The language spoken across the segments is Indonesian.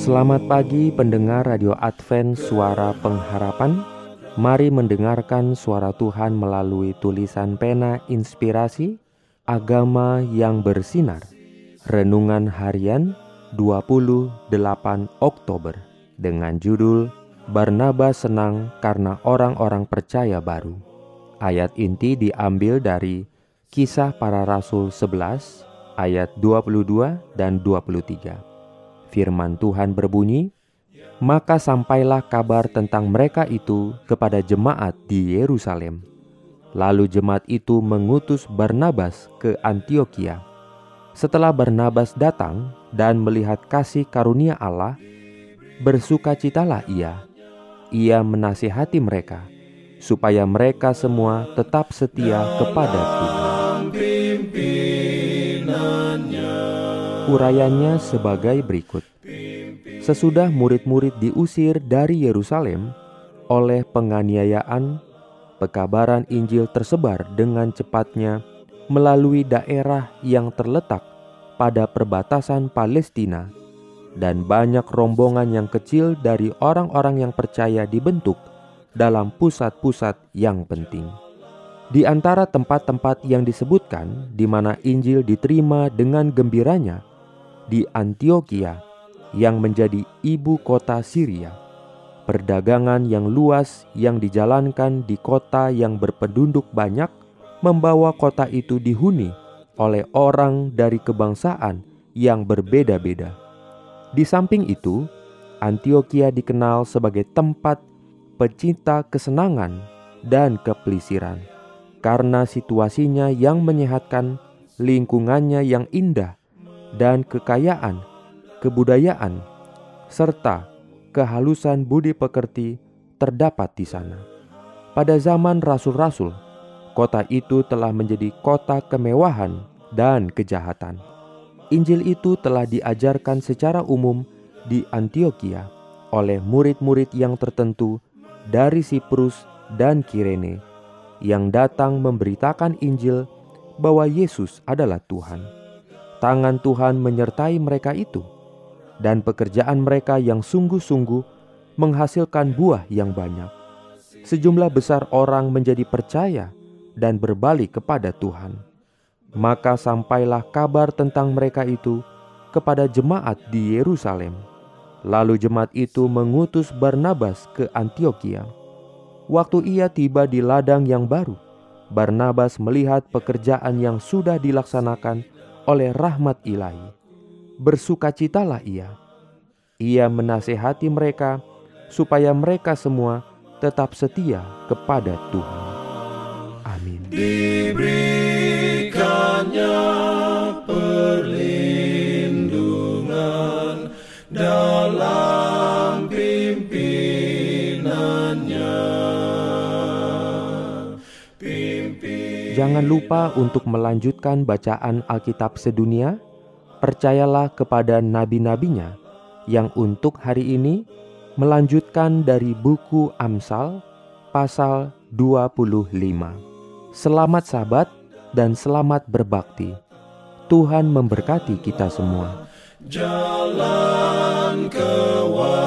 Selamat pagi pendengar Radio Advent Suara Pengharapan. Mari mendengarkan suara Tuhan melalui tulisan pena inspirasi Agama yang bersinar Renungan harian 28 Oktober Dengan judul Barnabas senang karena orang-orang percaya baru. Ayat inti diambil dari Kisah para Rasul 11 ayat 22 dan 23 Firman Tuhan berbunyi, "Maka sampailah kabar tentang mereka itu kepada jemaat di Yerusalem. Lalu jemaat itu mengutus Barnabas ke Antioquia. Setelah Barnabas datang dan melihat kasih karunia Allah, bersukacitalah ia. Ia menasihati mereka supaya mereka semua tetap setia kepada Tuhan." Urayanya sebagai berikut. Sesudah murid-murid diusir dari Yerusalem oleh penganiayaan, pekabaran Injil tersebar dengan cepatnya melalui daerah yang terletak pada perbatasan Palestina dan banyak rombongan yang kecil dari orang-orang yang percaya dibentuk dalam pusat-pusat yang penting. Di antara tempat-tempat yang disebutkan di mana Injil diterima dengan gembiranya di Antioquia yang menjadi ibu kota Syria. Perdagangan yang luas yang dijalankan di kota yang berpenduduk banyak membawa kota itu dihuni oleh orang dari kebangsaan yang berbeda-beda. Di samping itu, Antioquia dikenal sebagai tempat pecinta kesenangan dan kepelisiran karena situasinya yang menyehatkan, lingkungannya yang indah, dan kekayaan, kebudayaan, serta kehalusan budi pekerti terdapat di sana. Pada zaman rasul-rasul, kota itu telah menjadi kota kemewahan dan kejahatan. Injil itu telah diajarkan secara umum di Antioquia oleh murid-murid yang tertentu dari Siprus dan Kirene yang datang memberitakan Injil bahwa Yesus adalah Tuhan tangan Tuhan menyertai mereka itu, dan pekerjaan mereka yang sungguh-sungguh menghasilkan buah yang banyak. Sejumlah besar orang menjadi percaya dan berbalik kepada Tuhan. Maka sampailah kabar tentang mereka itu kepada jemaat di Yerusalem. Lalu jemaat itu mengutus Barnabas ke Antioquia. Waktu ia tiba di ladang yang baru, Barnabas melihat pekerjaan yang sudah dilaksanakan oleh rahmat ilahi. Bersukacitalah ia. Ia menasehati mereka supaya mereka semua tetap setia kepada Tuhan. Amin. Diberikannya Jangan lupa untuk melanjutkan bacaan Alkitab sedunia. Percayalah kepada nabi-nabinya yang untuk hari ini melanjutkan dari buku Amsal pasal 25. Selamat sabat dan selamat berbakti. Tuhan memberkati kita semua. Jalan kewajiban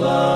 love.